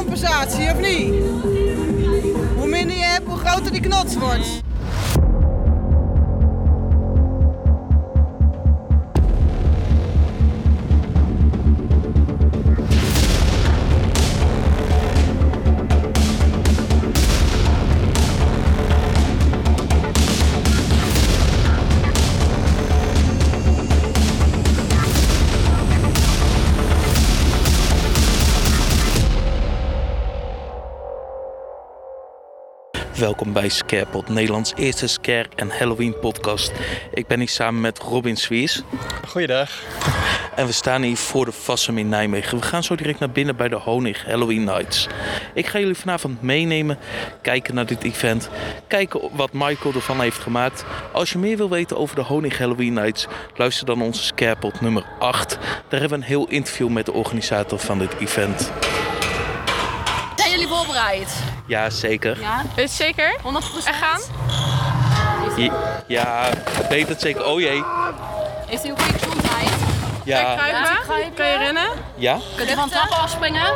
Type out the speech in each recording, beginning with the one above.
compensatie, of niet? Hoe minder je hebt, hoe groter die knots wordt. Welkom bij Scarepot, Nederlands eerste scare- en Halloween podcast. Ik ben hier samen met Robin Swiers Goeiedag. en we staan hier voor de Vassum in Nijmegen. We gaan zo direct naar binnen bij de Honig Halloween Nights. Ik ga jullie vanavond meenemen, kijken naar dit event, kijken wat Michael ervan heeft gemaakt. Als je meer wil weten over de Honig Halloween Nights, luister dan onze Scarepot nummer 8. Daar hebben we een heel interview met de organisator van dit event. Voorbereid? Ja, zeker. Ja. Weet je zeker? 100%? Er gaan? Ja, ik weet het zeker. Oh jee. Heeft u een goede gezondheid? Ja, Kruipen? Ja, kruipen. Kan je rennen? ja, Kunt u van trappen afspringen?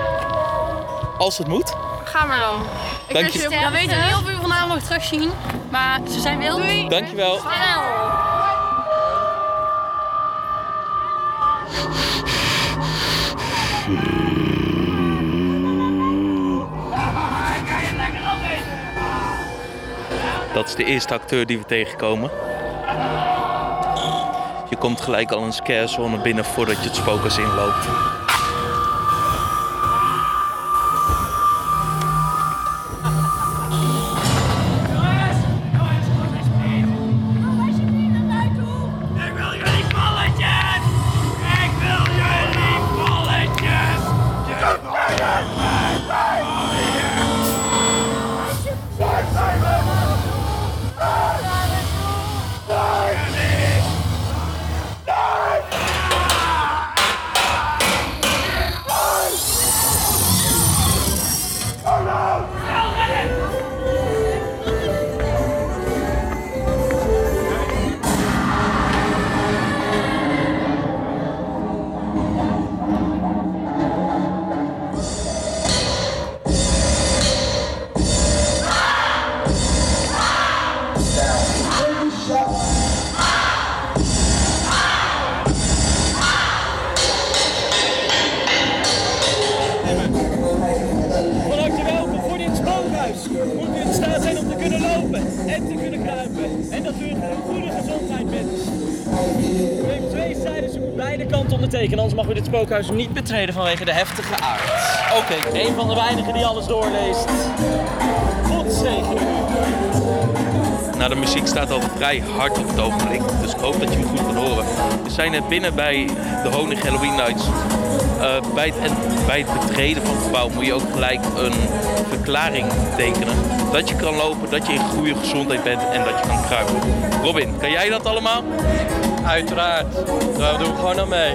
als het moet. Ga maar dan. Ik Dank je. heel We weten niet of u vanavond nog terugzien, maar ze zijn wild. Doei. Dankjewel. Snel! Dat is de eerste acteur die we tegenkomen. Je komt gelijk al een scarezone binnen voordat je het spookhuis inloopt. En dat u in goede gezondheid bent. U heeft twee cijfers op beide kanten ondertekenen, anders mag u dit spookhuis niet betreden vanwege de heftige aard. Oké, een van de weinigen die alles doorleest. God zegen. Nou, de muziek staat al vrij hard op het ogenblik, dus ik hoop dat je me goed kan horen. We zijn net binnen bij de Honig Halloween Nights. Eh, bij, het, bij het betreden van het gebouw moet je ook gelijk een verklaring tekenen. Dat je kan lopen, dat je in goede gezondheid bent en dat je kan kruipen. Robin, kan jij dat allemaal? Uiteraard. Daar doen we gewoon aan mee.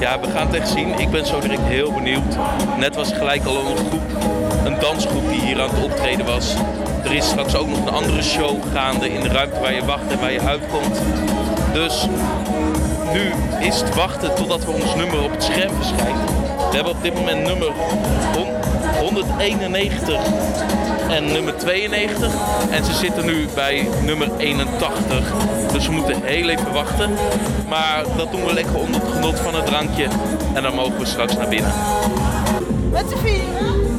Ja, we gaan het echt zien. Ik ben zo direct heel benieuwd. Net was gelijk al een groep, een dansgroep die hier aan het optreden was. Er is straks ook nog een andere show gaande in de ruimte waar je wacht en waar je uitkomt. Dus nu is het wachten totdat we ons nummer op het scherm verschijnt. We hebben op dit moment nummer hon- 191 en nummer 92. En ze zitten nu bij nummer 81. Dus we moeten heel even wachten. Maar dat doen we lekker onder het genot van het drankje. En dan mogen we straks naar binnen. Met z'n vieren.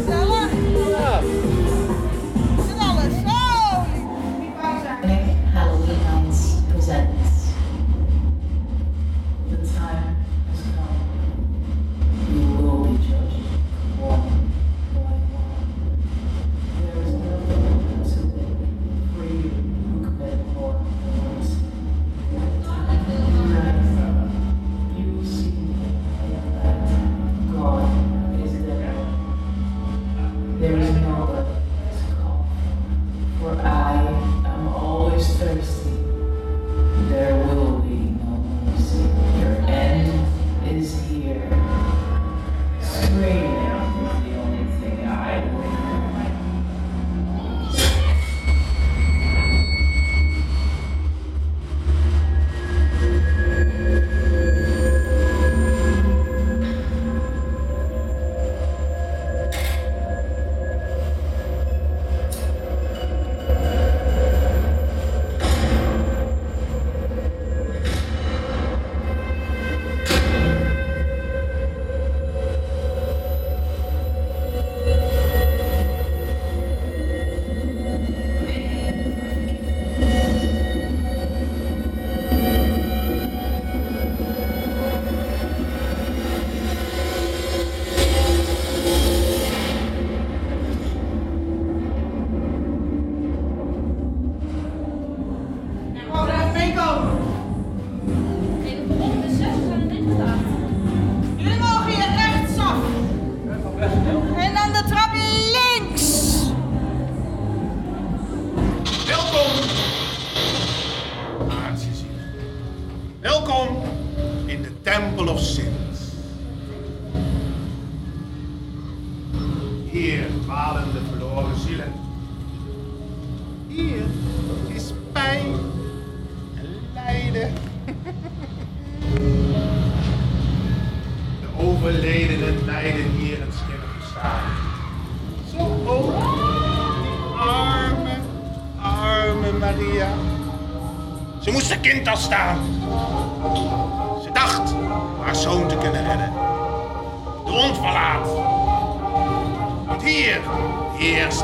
Heerst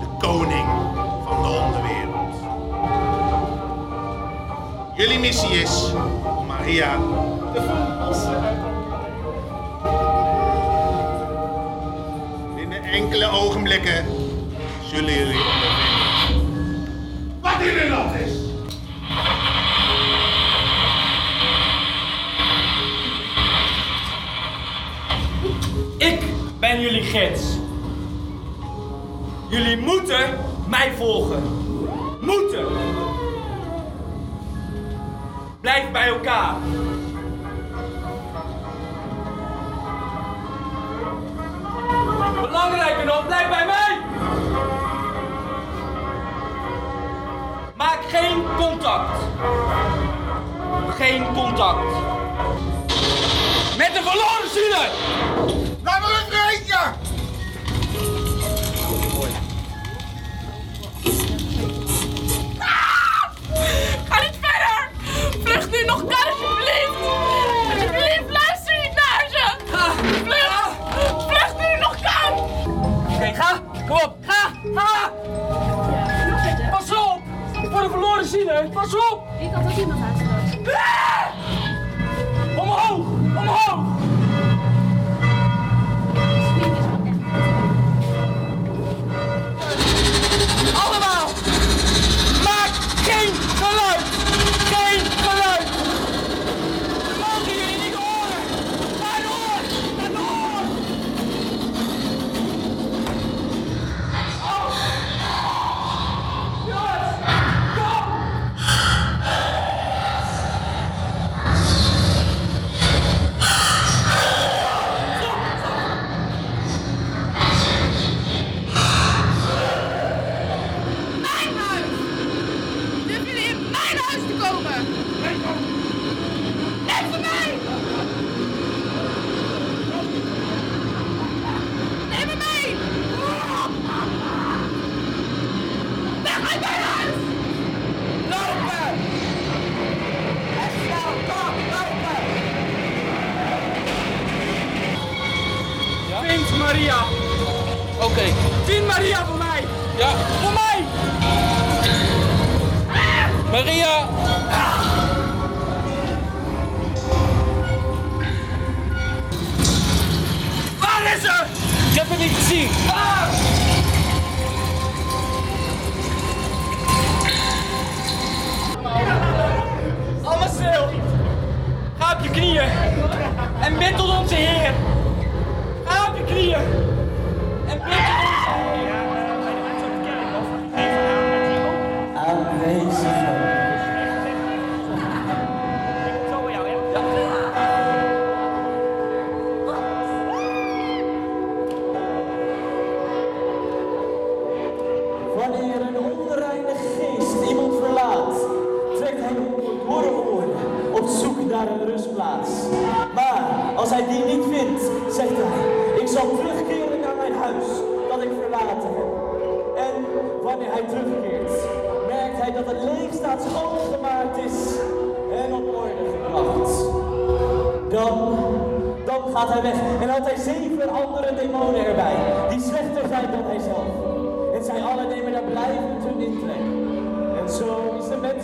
de koning van de onderwereld. Jullie missie is om Maria te verlossen. Binnen enkele ogenblikken zullen jullie ondervinden wat een land is. Ik ben jullie gids. Jullie moeten mij volgen. Moeten. Blijf bij elkaar. Belangrijker nog, blijf bij mij. Maak geen contact. Geen contact. Met de verloren zielen! Pas op! Ik had ook iemand uitgeloot. Vind Maria! Oké, Vind Maria voor mij! ja. Voor mij! Maria! Waar is ze? Ik heb hem niet gezien. Waar? Allemaal stil! Ga op je knieën! En bid tot onze Heer! Knieën! En bid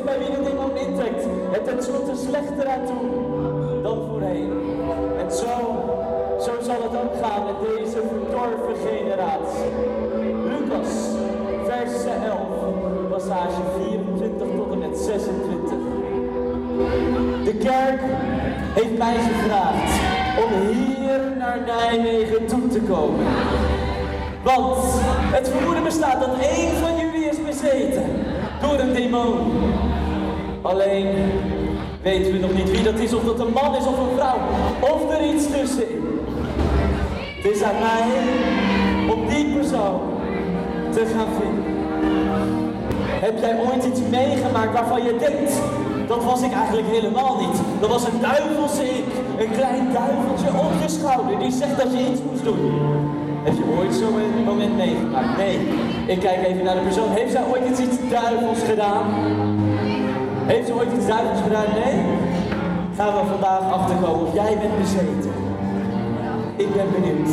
bij wie de demon intrekt het tenslotte slechter aan toe dan voorheen. En zo, zo zal het ook gaan met deze verdorven generatie. Lucas, vers 11, passage 24 tot en met 26. De kerk heeft mij gevraagd om hier naar Nijmegen toe te komen. Want het vermoeden bestaat dat één van jullie is bezeten door een demon. Alleen weten we nog niet wie dat is, of dat een man is of een vrouw, of er iets tussenin. Het is aan mij om die te gaan vinden. Heb jij ooit iets meegemaakt waarvan je denkt, dat was ik eigenlijk helemaal niet. Dat was een duivelse ik, een klein duiveltje op je schouder die zegt dat je iets moest doen. Heb je ooit zo'n moment meegemaakt? Nee. Ik kijk even naar de persoon. Heeft zij ooit iets, duivels gedaan? Heeft ze ooit iets duivels gedaan? Nee? Gaan we vandaag achterkomen of jij bent bezeten. Ik ben benieuwd.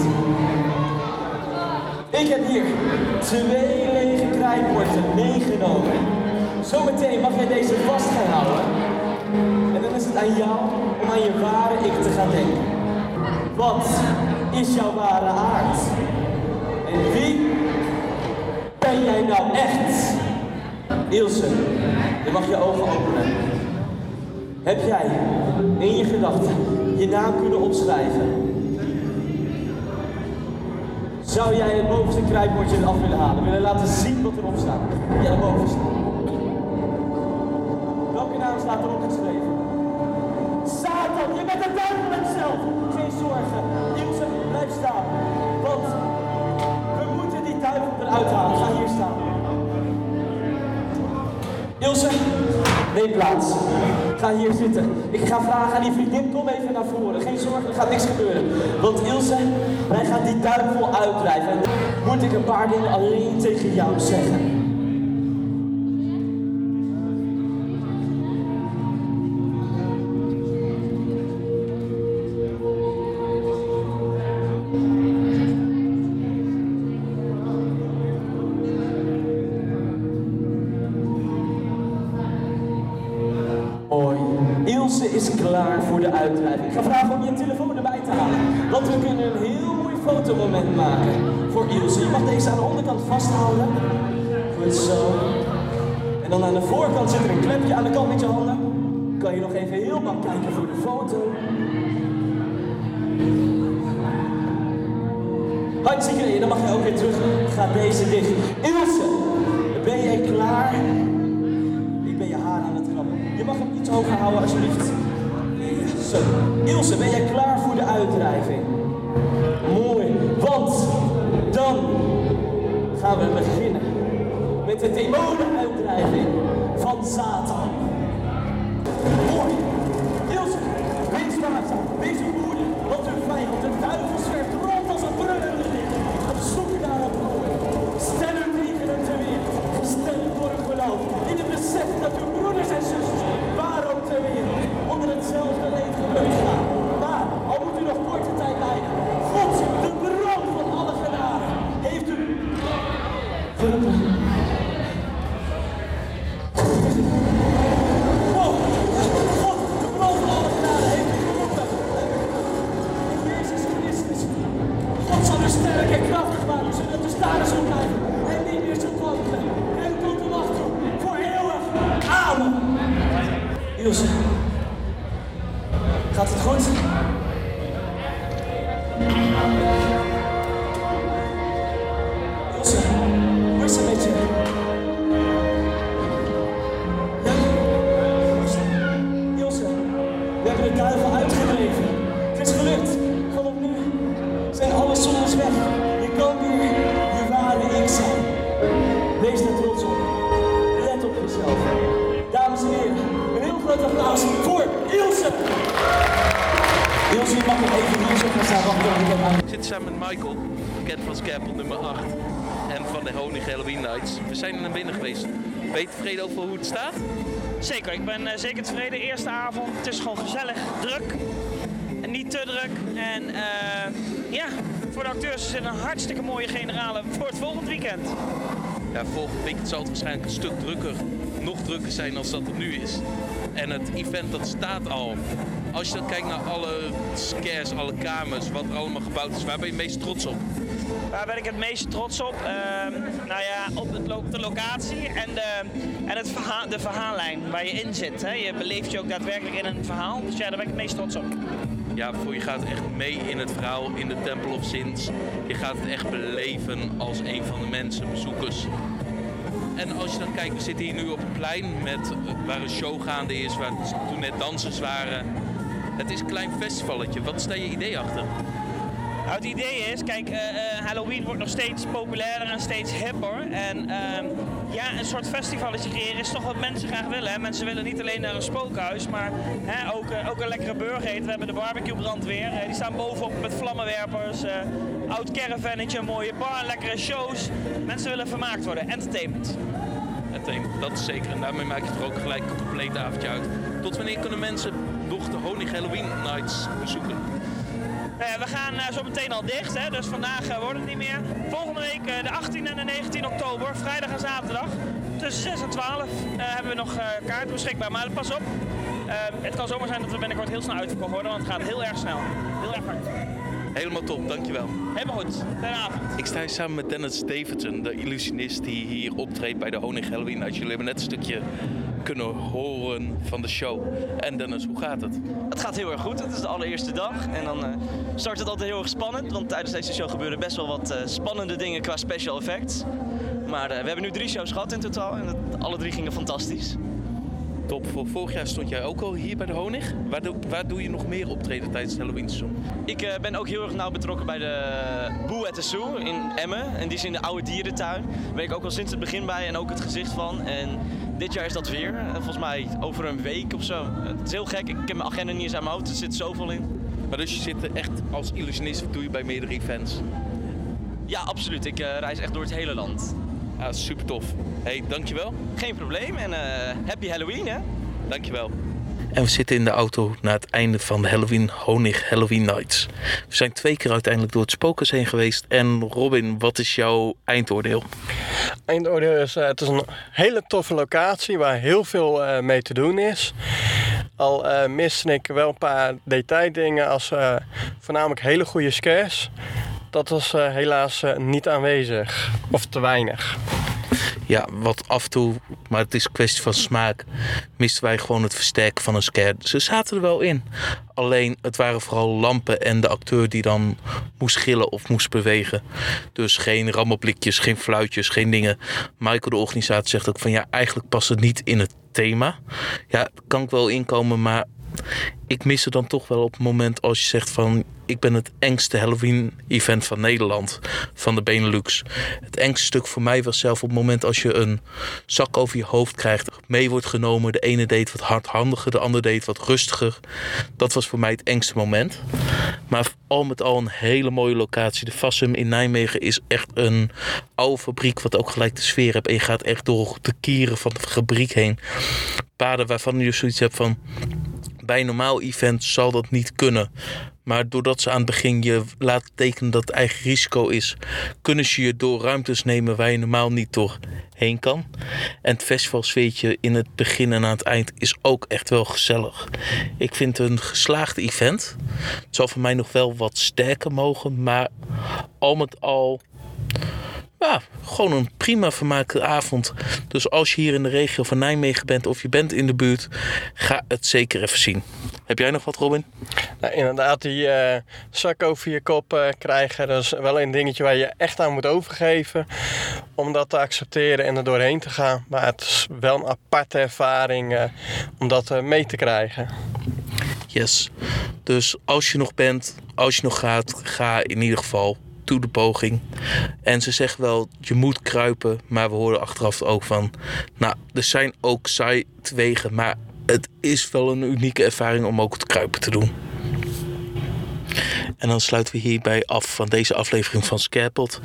Ik heb hier twee lege krijtborden meegenomen. Zometeen mag jij deze vast gaan houden. En dan is het aan jou om aan je ware ik te gaan denken. Wat is jouw ware aard? En wie ben jij nou echt? Ilse, je mag je ogen openen. Heb jij in je gedachten je naam kunnen opschrijven? Zou jij het bovenste krijtbordje eraf willen halen? Willen laten zien wat erop staat? Ja, de bovenste. Welke naam staat erop geschreven? Satan, je bent een duivel hemzelf. Neem plaats. Ga hier zitten. Ik ga vragen aan die vriendin, kom even naar voren. Geen zorgen, er gaat niks gebeuren. Want Ilse, wij gaan die duivel uitdrijven. En moet ik een paar dingen alleen tegen jou zeggen. Ilse is klaar voor de uitdrijving. Ik ga vragen om je telefoon erbij te halen. Want we kunnen een heel mooi fotomoment maken voor Ilse. Je mag deze aan de onderkant vasthouden. Goed zo. En dan aan de voorkant zit er een klepje aan de kant met je handen. Kan je nog even heel mak kijken voor de foto. Hartstikke dan mag je ook weer terug. Ga deze dicht. Ilse, ben jij klaar? Hoger houden, alsjeblieft. Zo. Ilse, ben jij klaar voor de uitdrijving? Mooi, want dan gaan we beginnen met de demonenuitdrijving van Satan. Ik zit samen met Michael, bekend van Scapel nummer 8 en van de Honig Halloween Nights. We zijn er binnen geweest. Ben je tevreden over hoe het staat? Zeker, ik ben eh, zeker tevreden. Eerste avond, het is gewoon gezellig, druk. En niet te druk. En eh, ja, voor de acteurs is het een hartstikke mooie generale voor het volgend weekend. Ja, volgend weekend zal het waarschijnlijk een stuk drukker, nog drukker zijn dan dat het nu is. En het event dat staat al. Als je dan kijkt naar alle scares, alle kamers, wat allemaal gebouwd is, waar ben je het meest trots op? Waar ben ik het meest trots op? Ehm, nou ja, op, het lo- de locatie en, de, en het verhaal, de verhaallijn waar je in zit. Hè. Je beleeft je ook daadwerkelijk in een verhaal. Dus ja, daar ben ik het meest trots op. Ja, voor je gaat echt mee in het verhaal in de Temple of Sins. Je gaat het echt beleven als een van de mensen, bezoekers. En als je dan kijkt, we zitten hier nu op een plein met, eh, waar een show gaande is, waar toen net dansers waren. Het is een klein festivalletje. Wat daar je idee achter? Nou, het idee is, kijk, eh, eh, Halloween wordt nog steeds populairder en steeds hipper. En ehm, ja, een soort festivaletje creëren is toch wat mensen graag willen. Hè? Mensen willen niet alleen naar een spookhuis, maar hè, ook, ook een lekkere burger eten. We hebben de barbecue brandweer. eh, die staan bovenop met vlammenwerpers. Oud caravannetje, een mooie bar, lekkere shows. Mensen willen vermaakt worden. Entertainment. Entertainment, dat is zeker. En daarmee maak je er ook gelijk een compleet avondje uit. Tot wanneer kunnen mensen nog de Honig Halloween Nights bezoeken? Eh, we gaan eh, zo meteen al dicht, hè, dus vandaag eh, wordt het niet meer. Volgende week de 18 en de 19 oktober, vrijdag en zaterdag. Tussen 6 en 12 eh, hebben we nog kaarten beschikbaar. Maar pas op, het kan zomaar zijn dat we binnenkort heel snel uitverkocht worden, want het gaat heel erg snel. Heel erg hard. Helemaal top, dankjewel. Helemaal goed. Fijne avond. Ik sta hier samen met Dennis Davidson, de illusionist die hier optreedt bij de Honig Halloween. Als jullie hebben net een stukje kunnen horen van de show. En Dennis, hoe gaat het? Het gaat heel erg goed. Het is de allereerste dag. En dan eh, start het altijd heel erg spannend. Want tijdens deze show gebeuren best wel wat eh, spannende dingen qua special effects. Maar eh, we hebben nu drie shows gehad in totaal. En het- alle drie gingen fantastisch. Top, vorig jaar stond jij ook al hier bij de Honig. Waar doe, waar doe je nog meer optreden tijdens het Halloween seizoen? Ik eh, ben ook heel erg nauw betrokken bij de Boe at the Zoo in Emmen. En die is in de oude dierentuin. Daar ben ik ook al sinds het begin bij en ook het gezicht van. En dit jaar is dat weer. En volgens mij over een week of zo. Het is heel gek. Ik heb mijn agenda niet eens aan mijn hoofd. Er zit zoveel in. Maar dus je zit er echt als illusionist, doe je bij meerdere events? Ja, absoluut. Ik eh, reis echt door het hele land. Ja, super tof. hey, dankjewel. Geen probleem en eh, happy Halloween hè. Dankjewel. En we zitten in de auto naar het einde van de Halloween Honig Halloween Nights. We zijn twee keer uiteindelijk door het spookhuis heen geweest. En Robin, wat is jouw eindoordeel? Eindoordeel is, eh, het is een hele toffe locatie waar heel veel eh, mee te doen is. Al eh miste ik wel een paar detaildingen als eh, voornamelijk hele goede scares. Dat was eh, helaas eh, niet aanwezig. Of te weinig. Ja, wat af en toe, maar het is een kwestie van smaak, misten wij gewoon het versterken van een scare. Ze zaten er wel in. Alleen het waren vooral lampen en de acteur die dan moest gillen of moest bewegen. Dus geen rammelblikjes, geen fluitjes, geen dingen. Michael, de organisator, zegt ook van ja, eigenlijk past het niet in het thema. Ja, kan ik wel inkomen, maar ik mis er dan toch wel op het moment als je zegt van ik ben het engste Halloween event van Nederland, van de Benelux. Het engste stuk voor mij was zelf op het moment als je een zak over je hoofd krijgt, mee wordt genomen. De ene deed wat hardhandiger, de ander deed wat rustiger. Dat was voor mij het engste moment. Maar al met al een hele mooie locatie. De Fassum in Nijmegen is echt een oude fabriek wat ook gelijk de sfeer hebt. En je gaat echt door de kieren van de fabriek heen. Paden waarvan je zoiets hebt van bij een normaal event zal dat niet kunnen. Maar doordat ze aan het begin je laten tekenen dat het eigen risico is, kunnen ze je door ruimtes nemen waar je normaal niet doorheen kan. En het festivalsfeertje in het begin en aan het eind is ook echt wel gezellig. Ik vind het een geslaagd event. Het zal voor mij nog wel wat sterker mogen, maar al met al ja, gewoon een prima vermaakte avond. Dus als je hier in de regio van Nijmegen bent of je bent in de buurt, ga het zeker even zien. Heb jij nog wat, Robin? Nou, inderdaad, die eh, zak over je kop eh, krijgen, dat is wel een dingetje waar je echt aan moet overgeven. Om dat te accepteren en er doorheen te gaan. Maar het is wel een aparte ervaring eh, om dat mee te krijgen. Yes. Dus als je nog bent, als je nog gaat, ga in ieder geval toe de poging. En ze zeggen wel, je moet kruipen, maar we horen achteraf ook van, nou, er zijn ook zijwegen, maar het is wel een unieke ervaring om ook het kruipen te doen. En dan sluiten we hierbij af van deze aflevering van Scarepot.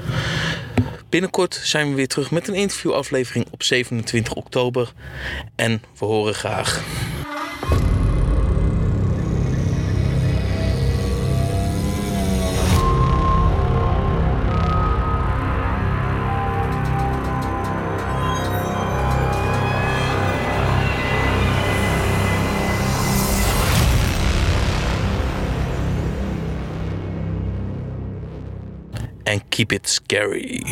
Binnenkort zijn we weer terug met een interviewaflevering op 27 oktober. En we horen graag. Keep it scary.